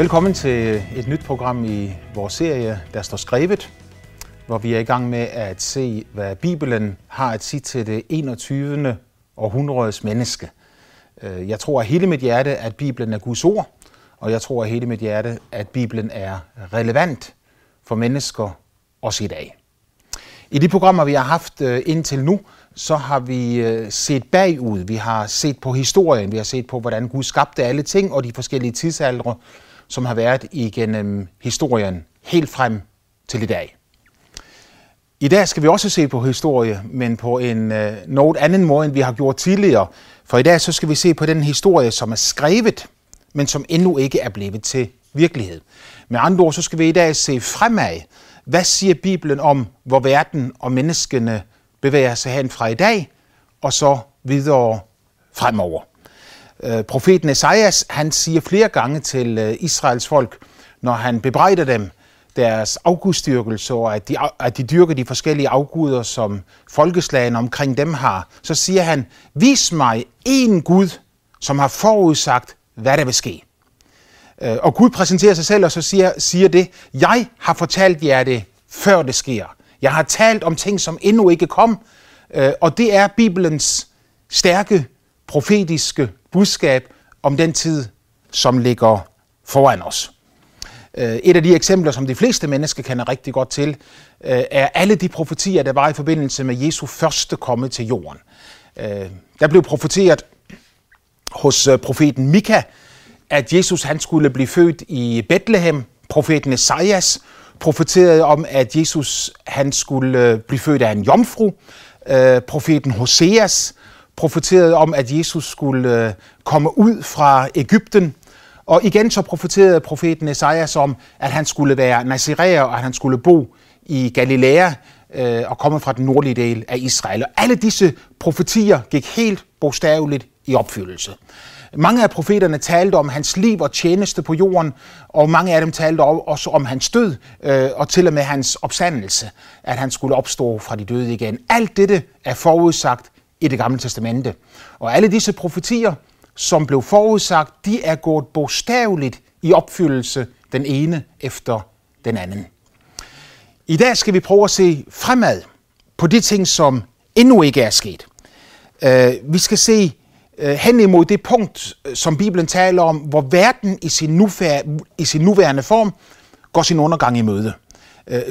Velkommen til et nyt program i vores serie, der står skrevet, hvor vi er i gang med at se, hvad Bibelen har at sige til det 21. århundredes menneske. Øh, jeg tror af hele mit hjerte, at Bibelen er Guds ord, og jeg tror af hele mit hjerte, at Bibelen er relevant for mennesker også i dag. I de programmer, vi har haft øh, indtil nu, så har vi øh, set bagud. Vi har set på historien. Vi har set på, hvordan Gud skabte alle ting og de forskellige tidsaldre, som har været igennem historien helt frem til i dag. I dag skal vi også se på historie, men på en øh, noget anden måde, end vi har gjort tidligere. For i dag så skal vi se på den historie, som er skrevet, men som endnu ikke er blevet til virkelighed. Med andre ord, så skal vi i dag se fremad. Hvad siger Bibelen om, hvor verden og menneskene bevæger sig hen fra i dag, og så videre fremover. Øh, profeten Esajas, han siger flere gange til øh, Israels folk, når han bebrejder dem deres afgudstyrkelse, og at de, at de dyrker de forskellige afguder, som folkeslagene omkring dem har, så siger han, vis mig en Gud, som har forudsagt, hvad der vil ske. Øh, og Gud præsenterer sig selv og så siger, siger det, jeg har fortalt jer det, før det sker. Jeg har talt om ting, som endnu ikke kom, øh, og det er Bibelens stærke profetiske budskab om den tid, som ligger foran os. Øh, et af de eksempler, som de fleste mennesker kender rigtig godt til, øh, er alle de profetier, der var i forbindelse med Jesu første komme til jorden. Øh, der blev profeteret hos profeten Mika, at Jesus han skulle blive født i Bethlehem. Profeten Esajas profeterede om, at Jesus han skulle blive født af en jomfru. Profeten Hoseas profeterede om, at Jesus skulle øh, komme ud fra Ægypten. Og igen så profeterede profeten Esajas om, at han skulle være naziræer, og at han skulle bo i Galilea øh, og komme fra den nordlige del af Israel. Og alle disse profetier gik helt bogstaveligt i opfyldelse. Mange af profeterne talte om hans liv og tjeneste på jorden, og mange af dem talte også om hans død, øh, og til og med hans opstandelse, at han skulle opstå fra de døde igen. Alt dette er forudsagt i det gamle testamente. Og alle disse profetier, som blev forudsagt, de er gået bogstaveligt i opfyldelse den ene efter den anden. I dag skal vi prøve at se fremad på de ting, som endnu ikke er sket. Øh, vi skal se øh, hen imod det punkt, øh, som Bibelen taler om, hvor verden i sin, nuvær, i sin nuværende form går sin undergang i møde.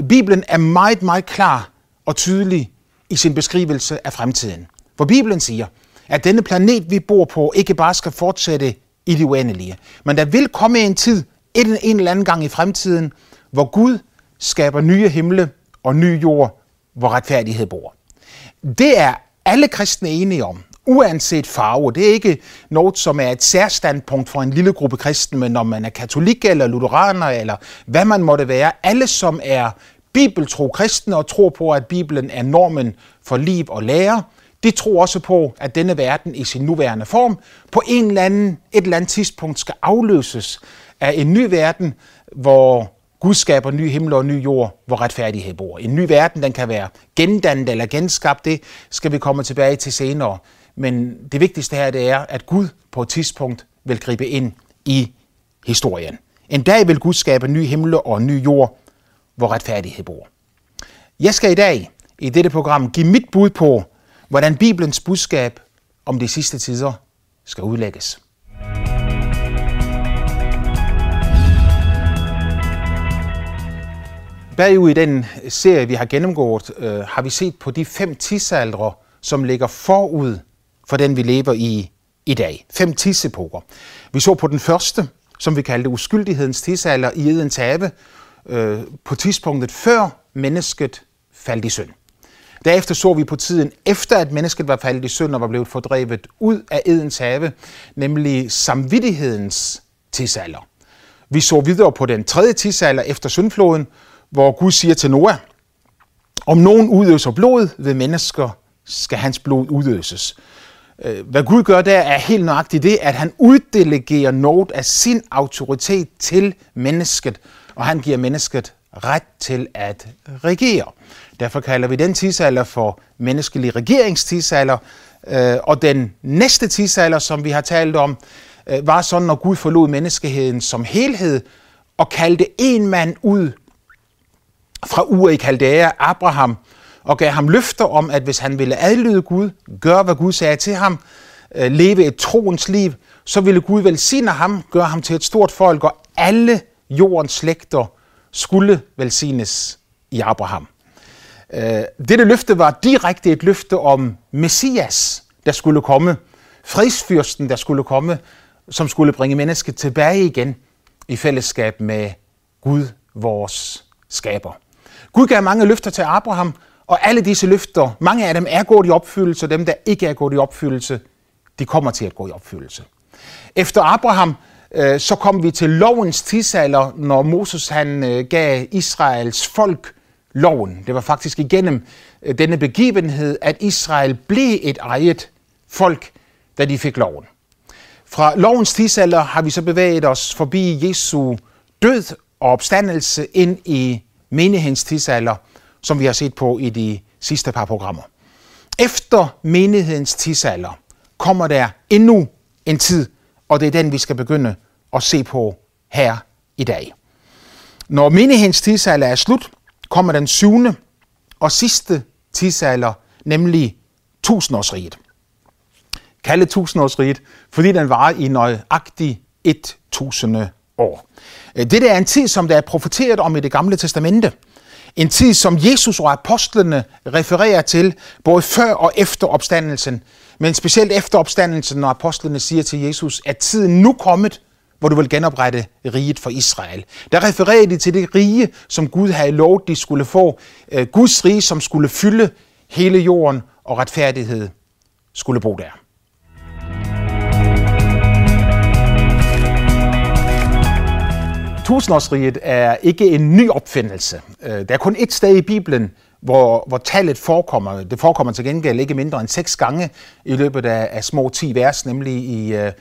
Bibelen er meget, meget klar og tydelig i sin beskrivelse af fremtiden. For Bibelen siger, at denne planet, vi bor på, ikke bare skal fortsætte i det uendelige. Men der vil komme en tid, en, en eller anden gang i fremtiden, hvor Gud skaber nye himle og ny jord, hvor retfærdighed bor. Det er alle kristne enige om, uanset farve. Det er ikke noget, som er et særstandpunkt for en lille gruppe kristne, men når man er katolik eller lutheraner, eller hvad man måtte være, alle som er bibeltro kristne og tror på, at Bibelen er normen for liv og lære, de tror også på, at denne verden i sin nuværende form på en eller anden, et eller andet tidspunkt skal afløses af en ny verden, hvor Gud skaber ny himmel og ny jord, hvor retfærdighed bor. En ny verden, den kan være gendannet eller genskabt, det skal vi komme tilbage til senere. Men det vigtigste her, det er, at Gud på et tidspunkt vil gribe ind i historien. En dag vil Gud skabe ny himmel og ny jord, hvor retfærdighed bor. Jeg skal i dag i dette program give mit bud på, hvordan Bibelens budskab om de sidste tider skal udlægges. Bagud i den serie, vi har gennemgået, øh, har vi set på de fem tidsaldre, som ligger forud for den, vi lever i i dag. Fem tidsepoker. Vi så på den første, som vi kaldte uskyldighedens tidsalder i Edens have, øh, på tidspunktet før mennesket faldt i synd. Derefter så vi på tiden, efter at mennesket var faldet i synd og var blevet fordrevet ud af Edens have, nemlig samvittighedens tidsalder. Vi så videre på den tredje tidsalder efter syndfloden, hvor Gud siger til Noah, om nogen udøser blod ved mennesker, skal hans blod udøses. Øh, hvad Gud gør der er helt nøjagtigt det, at han uddelegerer noget af sin autoritet til mennesket, og han giver mennesket ret til at regere. Derfor kalder vi den tidsalder for menneskelig regeringstidsalder. Øh, og den næste tidsalder, som vi har talt om, øh, var sådan, når Gud forlod menneskeheden som helhed, og kaldte en mand ud fra Ur i Kaldæa, Abraham, og gav ham løfter om, at hvis han ville adlyde Gud, gøre hvad Gud sagde til ham, øh, leve et troens liv, så ville Gud velsigne ham, gøre ham til et stort folk, og alle jordens slægter skulle velsignes i Abraham. Øh, dette løfte var direkte et løfte om Messias, der skulle komme, fredsfyrsten, der skulle komme, som skulle bringe mennesket tilbage igen i fællesskab med Gud, vores skaber. Gud gav mange løfter til Abraham, og alle disse løfter, mange af dem er gået i opfyldelse, og dem, der ikke er gået i opfyldelse, de kommer til at gå i opfyldelse. Efter Abraham, Øh, så kom vi til lovens tidsalder, når Moses han øh, gav Israels folk loven. Det var faktisk igennem øh, denne begivenhed, at Israel blev et eget folk, da de fik loven. Fra lovens tidsalder har vi så bevæget os forbi Jesu død og opstandelse ind i menighedens tidsalder, som vi har set på i de sidste par programmer. Efter menighedens tidsalder kommer der endnu en tid, og det er den, vi skal begynde at se på her i dag. Når menighedens tidsalder er slut, kommer den syvende og sidste tidsalder, nemlig tusindårsriget. Kaldet tusindårsriget, fordi den var i nøjagtig 1000 år. Det er en tid, som der er profeteret om i det gamle testamente. En tid, som Jesus og apostlene refererer til, både før og efter opstandelsen. Men specielt efter opstandelsen, når apostlene siger til Jesus, at tiden nu kommet, hvor du vil genoprette riget for Israel. Der refererer de til det rige, som Gud havde lovet, de skulle få. Øh, Guds rige, som skulle fylde hele jorden, og retfærdighed skulle bo der. Tusindårsriget er ikke en ny opfindelse. Øh, der er kun et sted i Bibelen, hvor, hvor tallet forekommer. Det forekommer til gengæld ikke mindre end seks gange i løbet af, af små 10 vers, nemlig i øh,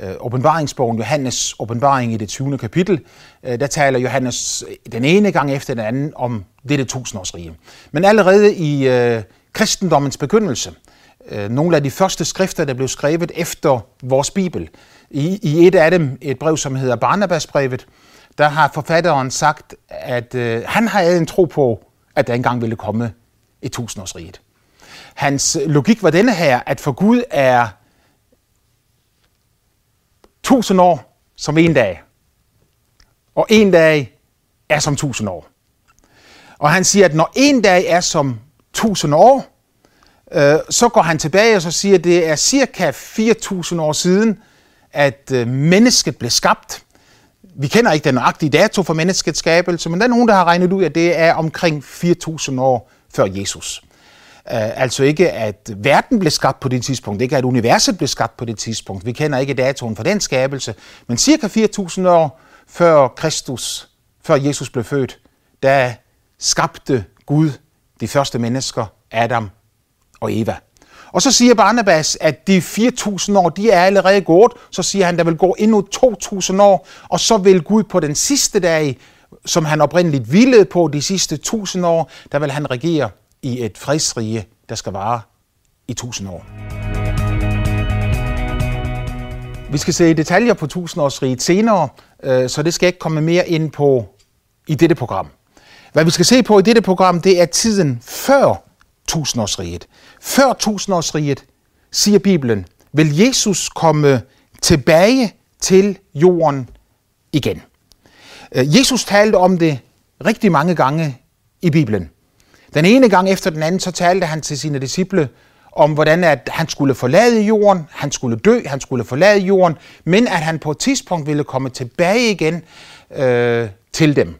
øh, åbenbaringsbogen, Johannes åbenbaring i det 20. kapitel, øh, der taler Johannes øh, den ene gang efter den anden om dette tusindårsrige. Men allerede i øh, kristendommens begyndelse, øh, nogle af de første skrifter, der blev skrevet efter vores Bibel, i, i et af dem, et brev, som hedder Barnabasbrevet, der har forfatteren sagt, at øh, han har en tro på, at der engang ville komme et tusindårsriget. Hans logik var denne her, at for Gud er tusind år som en dag. Og en dag er som tusind år. Og han siger, at når en dag er som tusind år, øh, så går han tilbage og så siger, at det er cirka 4.000 år siden, at øh, mennesket blev skabt. Vi kender ikke den nøjagtige dato for menneskets skabelse, men der er nogen, der har regnet ud, at det er omkring 4.000 år før Jesus. Uh, altså ikke, at verden blev skabt på det tidspunkt, ikke at universet blev skabt på det tidspunkt. Vi kender ikke datoen for den skabelse, men cirka 4.000 år før Kristus, før Jesus blev født, der skabte Gud de første mennesker, Adam og Eva. Og så siger Barnabas, at de 4.000 år, de er allerede gået. Så siger han, der vil gå endnu 2.000 år, og så vil Gud på den sidste dag, som han oprindeligt ville på de sidste 1.000 år, der vil han regere i et fredsrige, der skal vare i 1.000 år. Vi skal se detaljer på 1000-årsriget senere, øh, så det skal ikke komme mere ind på i dette program. Hvad vi skal se på i dette program, det er tiden før tusindårsriget. Før tusindårsriget, siger Bibelen, vil Jesus komme tilbage til jorden igen. Øh, Jesus talte om det rigtig mange gange i Bibelen. Den ene gang efter den anden, så talte han til sine disciple om, hvordan at han skulle forlade jorden, han skulle dø, han skulle forlade jorden, men at han på et tidspunkt ville komme tilbage igen øh, til dem.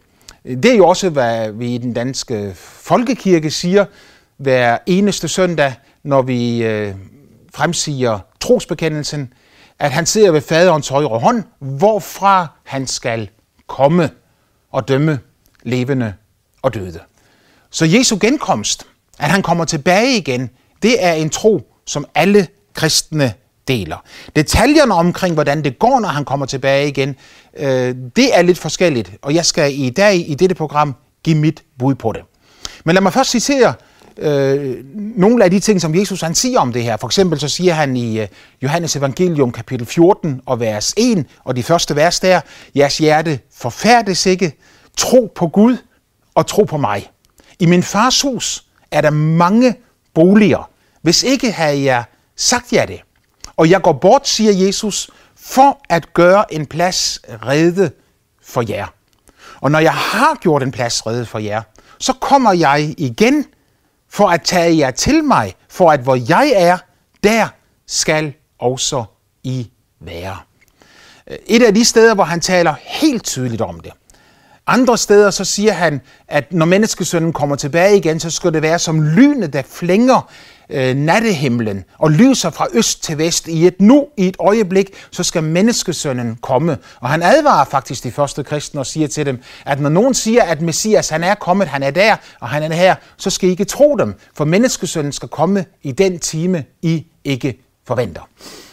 Det er jo også, hvad vi i den danske folkekirke siger hver eneste søndag, når vi øh, fremsiger trosbekendelsen, at han sidder ved faderens højre hånd, hvorfra han skal komme og dømme levende og døde. Så Jesu genkomst, at han kommer tilbage igen, det er en tro, som alle kristne deler. Detaljerne omkring, hvordan det går, når han kommer tilbage igen, øh, det er lidt forskelligt, og jeg skal i dag i dette program give mit bud på det. Men lad mig først citere øh, nogle af de ting, som Jesus han siger om det her. For eksempel så siger han i øh, Johannes evangelium kapitel 14 og vers 1, og de første vers der, jeres hjerte forfærdes ikke, tro på Gud og tro på mig. I min fars hus er der mange boliger. Hvis ikke havde jeg sagt jer det. Og jeg går bort, siger Jesus, for at gøre en plads rede for jer. Og når jeg har gjort en plads rede for jer, så kommer jeg igen for at tage jer til mig, for at hvor jeg er, der skal også I være. Et af de steder, hvor han taler helt tydeligt om det. Andre steder så siger han, at når menneskesønnen kommer tilbage igen, så skal det være som lynet, der flænger øh, nattehimlen og lyser fra øst til vest. I et nu, i et øjeblik, så skal menneskesønnen komme. Og han advarer faktisk de første kristne og siger til dem, at når nogen siger, at Messias han er kommet, han er der, og han er her, så skal I ikke tro dem, for menneskesønnen skal komme i den time, I ikke forventer.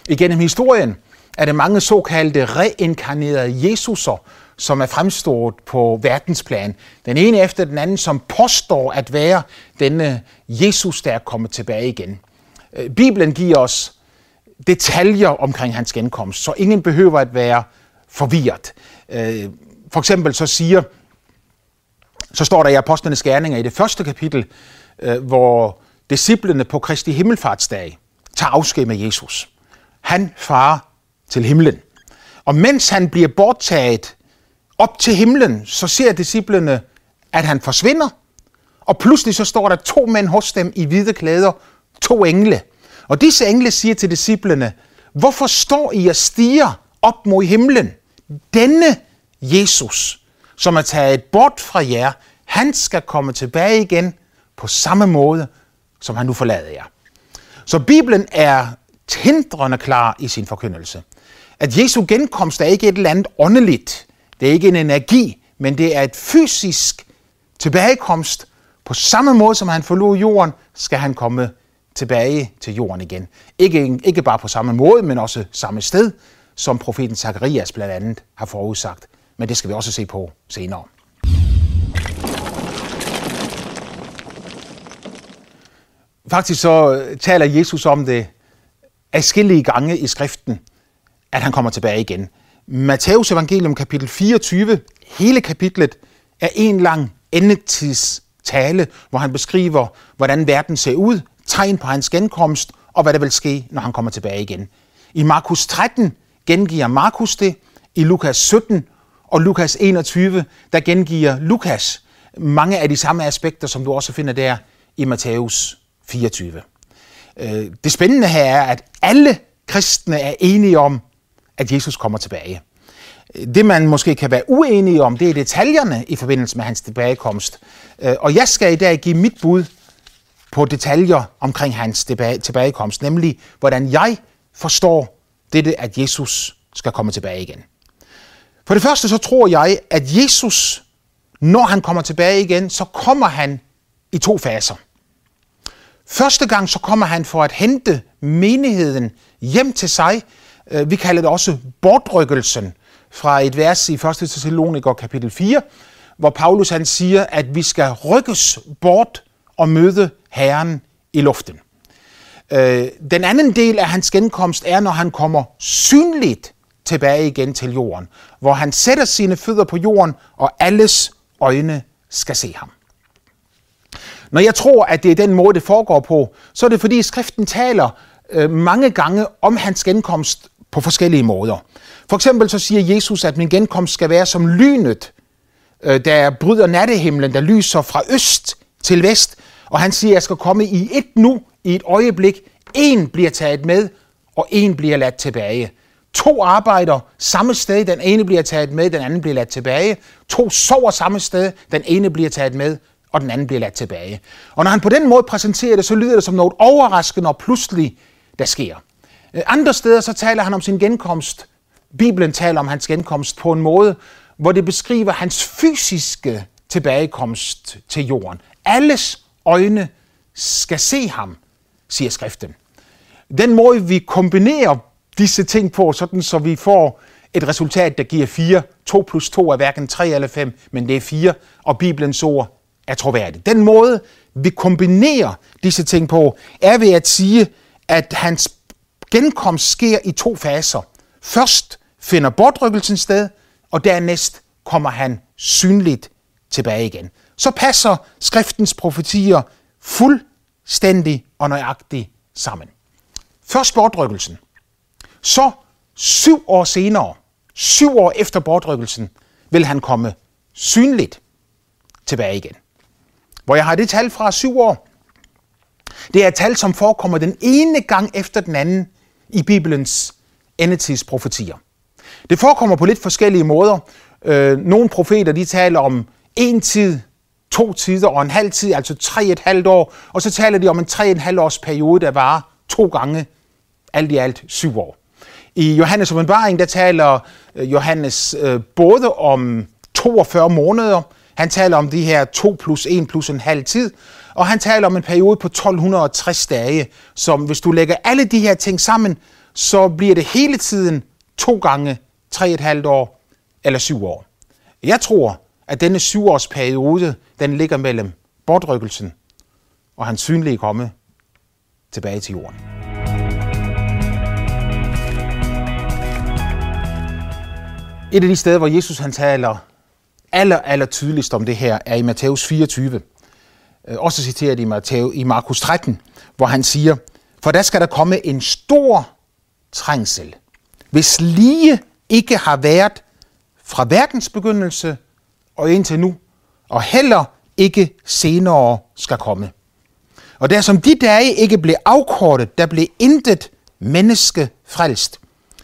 Igennem historien er det mange såkaldte reinkarnerede Jesuser, som er fremstået på verdensplan. Den ene efter den anden, som påstår at være denne Jesus, der er kommet tilbage igen. Øh, Bibelen giver os detaljer omkring hans genkomst, så ingen behøver at være forvirret. Øh, for eksempel så siger, så står der i Apostlenes Gerninger i det første kapitel, øh, hvor disciplene på Kristi Himmelfartsdag tager afsked med Jesus. Han farer til himlen. Og mens han bliver borttaget op til himlen, så ser disciplene, at han forsvinder. Og pludselig så står der to mænd hos dem i hvide klæder, to engle. Og disse engle siger til disciplene, hvorfor står I og stiger op mod himlen? Denne Jesus, som er taget bort fra jer, han skal komme tilbage igen på samme måde, som han nu forlader jer. Så Bibelen er tindrende klar i sin forkyndelse. At Jesu genkomst er ikke et eller andet åndeligt, det er ikke en energi, men det er et fysisk tilbagekomst. På samme måde som han forlod jorden, skal han komme tilbage til jorden igen. Ikke, ikke bare på samme måde, men også samme sted, som profeten Zakarias blandt andet har forudsagt. Men det skal vi også se på senere. Faktisk så taler Jesus om det afskillige gange i skriften, at han kommer tilbage igen. Matteus evangelium kapitel 24, hele kapitlet, er en lang endetids tale, hvor han beskriver, hvordan verden ser ud, tegn på hans genkomst, og hvad der vil ske, når han kommer tilbage igen. I Markus 13 gengiver Markus det, i Lukas 17 og Lukas 21, der gengiver Lukas mange af de samme aspekter, som du også finder der i Matthæus 24. Øh, det spændende her er, at alle kristne er enige om, at Jesus kommer tilbage. Det man måske kan være uenige om, det er detaljerne i forbindelse med hans tilbagekomst. Øh, og jeg skal i dag give mit bud på detaljer omkring hans tilbagekomst, nemlig hvordan jeg forstår dette, at Jesus skal komme tilbage igen. For det første så tror jeg, at Jesus, når han kommer tilbage igen, så kommer han i to faser. Første gang så kommer han for at hente menigheden hjem til sig, Øh, vi kalder det også bortrykkelsen fra et vers i 1. Thessaloniker kapitel 4, hvor Paulus han siger, at vi skal rykkes bort og møde Herren i luften. Øh, den anden del af hans genkomst er, når han kommer synligt tilbage igen til jorden, hvor han sætter sine fødder på jorden, og alles øjne skal se ham. Når jeg tror, at det er den måde, det foregår på, så er det fordi skriften taler øh, mange gange om hans genkomst på forskellige måder. For eksempel så siger Jesus, at min genkomst skal være som lynet, øh, der bryder nattehimlen, der lyser fra øst til vest. Og han siger, at jeg skal komme i et nu, i et øjeblik. En bliver taget med, og en bliver ladt tilbage. To arbejder samme sted, den ene bliver taget med, den anden bliver ladt tilbage. To sover samme sted, den ene bliver taget med, og den anden bliver ladt tilbage. Og når han på den måde præsenterer det, så lyder det som noget overraskende og pludselig, der sker. Øh, andre steder så taler han om sin genkomst. Bibelen taler om hans genkomst på en måde, hvor det beskriver hans fysiske tilbagekomst til jorden. Alles øjne skal se ham, siger skriften. Den måde, vi kombinerer disse ting på, sådan så vi får et resultat, der giver 4. 2 plus 2 er hverken 3 eller 5, men det er 4, og Bibelens ord er troværdigt. Den måde, vi kombinerer disse ting på, er ved at sige, at hans genkomst sker i to faser. Først finder bortrykkelsen sted, og dernæst kommer han synligt tilbage igen. Så passer skriftens profetier fuldstændig og nøjagtigt sammen. Først bortrykkelsen. Så syv år senere, syv år efter bortrykkelsen, vil han komme synligt tilbage igen. Hvor jeg har det tal fra syv år. Det er et tal, som forekommer den ene gang efter den anden i Bibelens endetidsprofetier. Det forekommer på lidt forskellige måder. Øh, nogle profeter de taler om en tid, to tider og en halv tid, altså tre et halvt år. Og så taler de om en tre et halvt års periode, der var to gange alt i alt syv år. I Johannes åbenbaring, der taler øh, Johannes øh, både om 42 måneder, han taler om de her 2 plus 1 plus en halv tid, og han taler om en periode på 1260 dage, som hvis du lægger alle de her ting sammen, så bliver det hele tiden to gange tre et halvt år eller syv år. Jeg tror, at denne syvårsperiode, den ligger mellem bortrykkelsen og hans synlige komme tilbage til jorden. Et af de steder, hvor Jesus han taler aller, aller tydeligst om det her, er i Matthæus 24. Øh, også citeret i, Matthæus, i Markus 13, hvor han siger, for der skal der komme en stor trængsel, hvis lige ikke har været fra verdens begyndelse og indtil nu, og heller ikke senere skal komme. Og der som de dage ikke blev afkortet, der blev intet menneske frelst.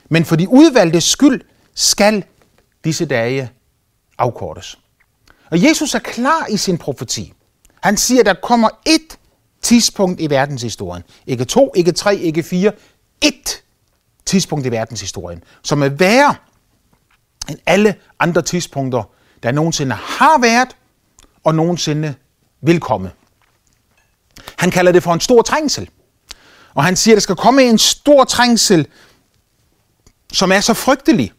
Men for de udvalgte skyld skal disse dage afkortes. Og Jesus er klar i sin profeti. Han siger, at der kommer et tidspunkt i verdenshistorien. Ikke to, ikke tre, ikke fire. Et tidspunkt i verdenshistorien, som er værre end alle andre tidspunkter, der nogensinde har været og nogensinde vil komme. Han kalder det for en stor trængsel. Og han siger, at der skal komme en stor trængsel, som er så frygtelig,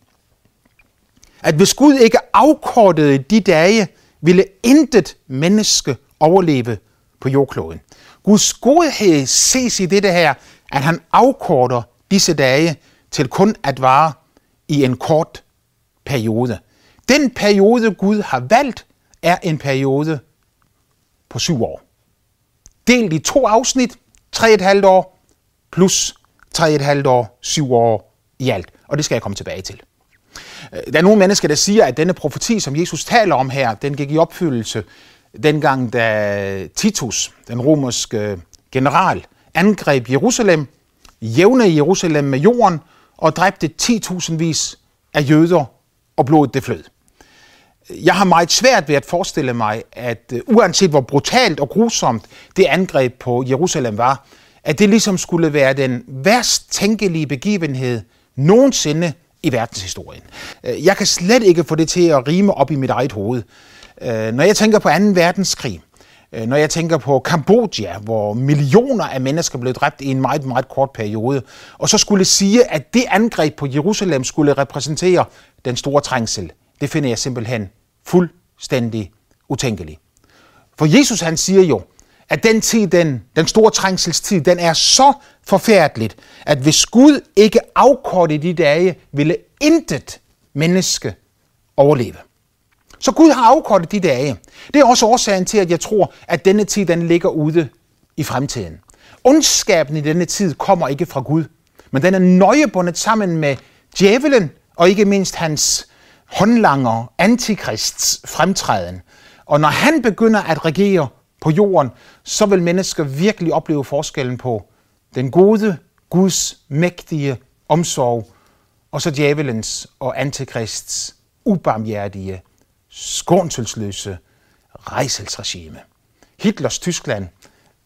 at hvis Gud ikke afkortede de dage, ville intet menneske overleve på jordkloden. Guds godhed ses i det her, at han afkorter disse dage til kun at vare i en kort periode. Den periode, Gud har valgt, er en periode på syv år. Delt i to afsnit, tre et halvt år, plus tre et halvt år, syv år i alt. Og det skal jeg komme tilbage til. Øh, der er nogle mennesker, der siger, at denne profeti, som Jesus taler om her, den gik i opfyldelse dengang, da Titus, den romerske øh, general, angreb Jerusalem, jævnede Jerusalem med jorden og dræbte 10.000 vis af jøder, og blodet det flød. Jeg har meget svært ved at forestille mig, at øh, uanset hvor brutalt og grusomt det angreb på Jerusalem var, at det ligesom skulle være den værst tænkelige begivenhed nogensinde i verdenshistorien. Øh, jeg kan slet ikke få det til at rime op i mit eget hoved. Øh, når jeg tænker på 2. verdenskrig, øh, når jeg tænker på Kambodja, hvor millioner af mennesker blev dræbt i en meget, meget kort periode, og så skulle sige, at det angreb på Jerusalem skulle repræsentere den store trængsel, det finder jeg simpelthen fuldstændig utænkeligt. For Jesus han siger jo, at den tid, den, den store trængselstid, den er så forfærdeligt, at hvis Gud ikke afkortede de dage, ville intet menneske overleve. Så Gud har afkortet de dage. Det er også årsagen til, at jeg tror, at denne tid den ligger ude i fremtiden. Ondskaben i denne tid kommer ikke fra Gud, men den er nøje bundet sammen med djævelen og ikke mindst hans håndlanger, antikrists fremtræden. Og når han begynder at regere på jorden, så vil mennesker virkelig opleve forskellen på den gode, Guds mægtige omsorg, og så djævelens og antikrists ubarmhjertige, skånselsløse rejselsregime. Hitlers Tyskland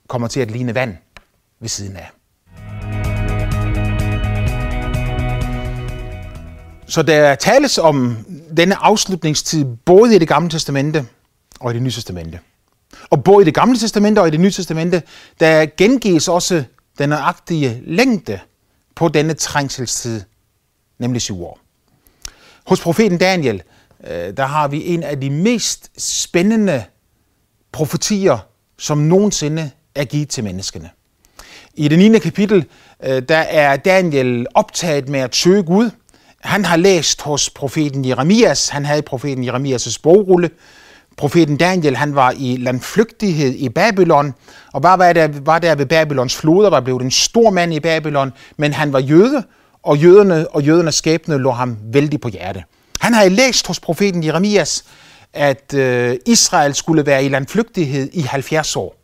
kommer til at ligne vand ved siden af. Så der tales om denne afslutningstid både i det gamle testamente og i det nye testamente. Og både i det gamle testamente og i det nye testamente, der gengives også den nøjagtige længde på denne trængselstid, nemlig syv år. Hos profeten Daniel, Øh, der har vi en af de mest spændende profetier, som nogensinde er givet til menneskene. I det 9. kapitel, øh, der er Daniel optaget med at søge Gud. Han har læst hos profeten Jeremias. Han havde profeten Jeremias' bogrulle. Profeten Daniel, han var i landflygtighed i Babylon, og bare var der, var der ved Babylons floder, var blevet en stor mand i Babylon, men han var jøde, og jøderne og jødernes skæbne lå ham vældig på hjerte. Han havde læst hos profeten Jeremias, at øh, Israel skulle være i landflygtighed i 70 år.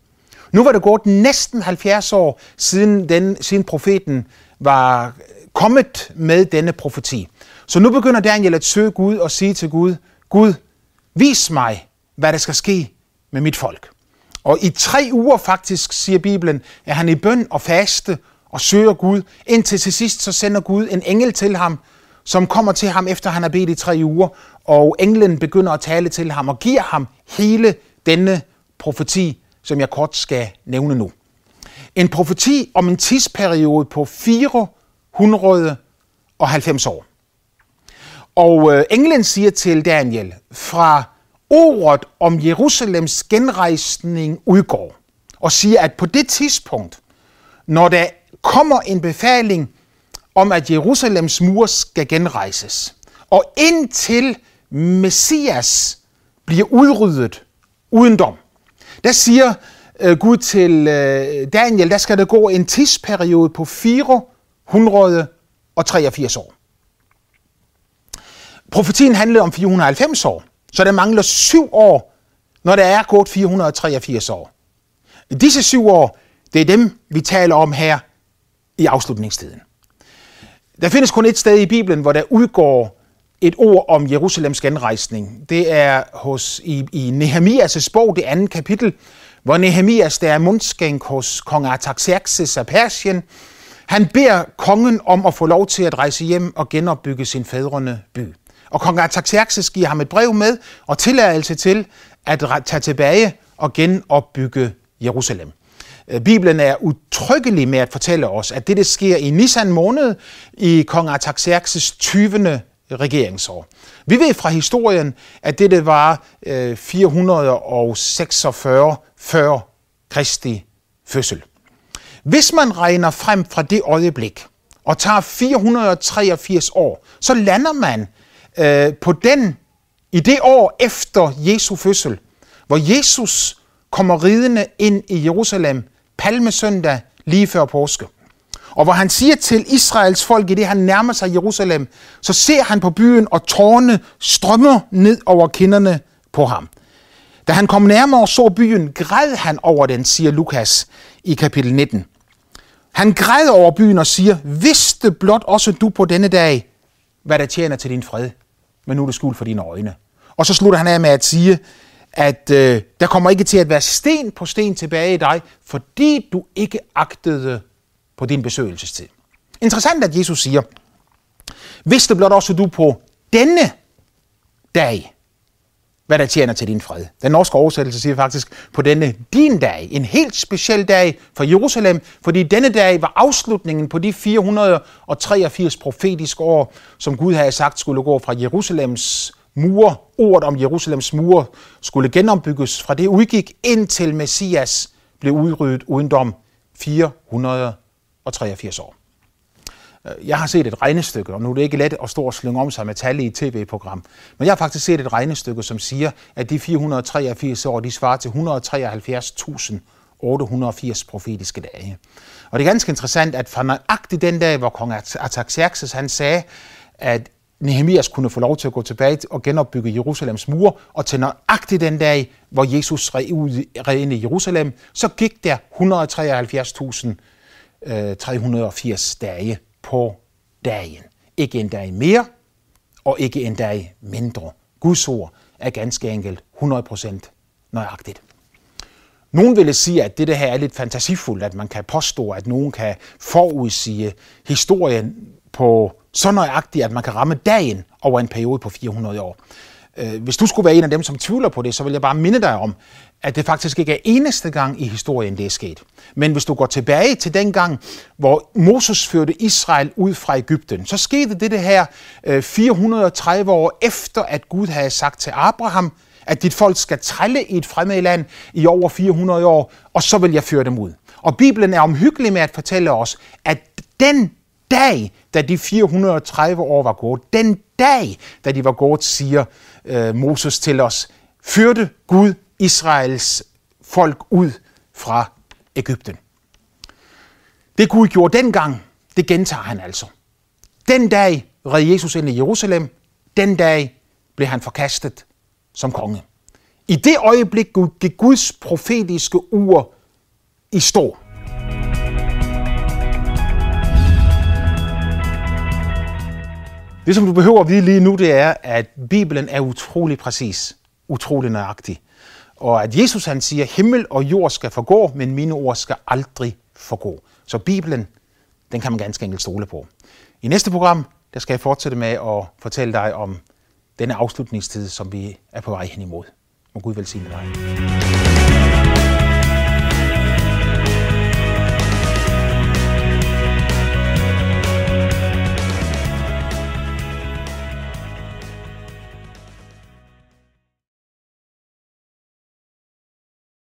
Nu var det gået næsten 70 år siden, den, siden profeten var kommet med denne profeti. Så nu begynder Daniel at søge Gud og sige til Gud, Gud, vis mig, hvad der skal ske med mit folk. Og i tre uger faktisk, siger Bibelen, er han i bøn og faste og søger Gud, indtil til sidst så sender Gud en engel til ham, som kommer til ham efter han har bedt i tre uger, og englen begynder at tale til ham og giver ham hele denne profeti, som jeg kort skal nævne nu. En profeti om en tidsperiode på 490 år. Og øh, englen siger til Daniel, fra ordet om Jerusalems genrejsning udgår, og siger, at på det tidspunkt, når der kommer en befaling om, at Jerusalems mur skal genrejses, og indtil Messias bliver udryddet uden dom, der siger øh, Gud til øh, Daniel, der skal der gå en tidsperiode på 483 år. Profetien handlede om 490 år, så der mangler syv år, når der er gået 483 år. Disse syv år, det er dem, vi taler om her i afslutningstiden. Der findes kun et sted i Bibelen, hvor der udgår et ord om Jerusalems genrejsning. Det er hos, i, i Nehemias' bog, det andet kapitel, hvor Nehemias, der er mundskænk hos kong Artaxerxes af Persien, han beder kongen om at få lov til at rejse hjem og genopbygge sin fædrende by. Og kong Artaxerxes giver ham et brev med og tilladelse til at tage tilbage og genopbygge Jerusalem. Øh, Bibelen er utryggelig med at fortælle os, at det sker i Nisan måned i kong Artaxerxes 20. regeringsår. Vi ved fra historien, at det var øh, 446 før Kristi fødsel. Hvis man regner frem fra det øjeblik og tager 483 år, så lander man øh, på den i det år efter Jesu fødsel, hvor Jesus kommer ridende ind i Jerusalem palmesøndag lige før påske. Og hvor han siger til Israels folk, i det han nærmer sig Jerusalem, så ser han på byen, og tårne strømmer ned over kinderne på ham. Da han kom nærmere og så byen, græd han over den, siger Lukas i kapitel 19. Han græd over byen og siger, vidste blot også du på denne dag, hvad der tjener til din fred, men nu er det skuld for dine øjne. Og så slutter han af med at sige, at øh, der kommer ikke til at være sten på sten tilbage i dig, fordi du ikke agtede på din besøgelsestid. Interessant, at Jesus siger, hvis det blot også du på denne dag, hvad der tjener til din fred. Den norske oversættelse siger faktisk på denne din dag, en helt speciel dag for Jerusalem, fordi denne dag var afslutningen på de 483 profetiske år, som Gud havde sagt skulle gå fra Jerusalems mure, ordet om Jerusalems mure, skulle genombygges fra det udgik indtil Messias blev udryddet uden dom 483 år. Øh, jeg har set et regnestykke, og nu er det ikke let at stå og slynge om sig med tal i et tv-program, men jeg har faktisk set et regnestykke, som siger, at de 483 år, de svarer til 173.880 profetiske dage. Og det er ganske interessant, at fra nøjagtigt den dag, hvor kong Artaxerxes han sagde, at Nehemias kunne få lov til at gå tilbage og genopbygge Jerusalems mure, og til nøjagtigt den dag, hvor Jesus red ud ind i Jerusalem, så gik der 173.380 øh, dage på dagen. Ikke en dag mere, og ikke en dag mindre. Guds ord er ganske enkelt 100% nøjagtigt. Nogen ville sige, at det her er lidt fantasifuldt, at man kan påstå, at nogen kan forudsige historien på så nøjagtigt, at man kan ramme dagen over en periode på 400 år. Øh, hvis du skulle være en af dem, som tvivler på det, så vil jeg bare minde dig om, at det faktisk ikke er eneste gang i historien, det er sket. Men hvis du går tilbage til den gang, hvor Moses førte Israel ud fra Ægypten, så skete det det her øh, 430 år efter, at Gud havde sagt til Abraham, at dit folk skal trælle i et fremmed land i over 400 år, og så vil jeg føre dem ud. Og Bibelen er omhyggelig med at fortælle os, at den dag, da de 430 år var gået, den dag, da de var gået, siger øh, Moses til os, førte Gud Israels folk ud fra Ægypten. Det Gud gjorde dengang, det gentager han altså. Den dag red Jesus ind i Jerusalem, den dag blev han forkastet som konge. I det øjeblik gik Guds profetiske ur i stå. Det, som du behøver at vide lige nu, det er, at Bibelen er utrolig præcis, utrolig nøjagtig. Og at Jesus han siger, himmel og jord skal forgå, men mine ord skal aldrig forgå. Så Bibelen, den kan man ganske enkelt stole på. I næste program, der skal jeg fortsætte med at fortælle dig om denne afslutningstid, som vi er på vej hen imod. Må Gud velsigne dig.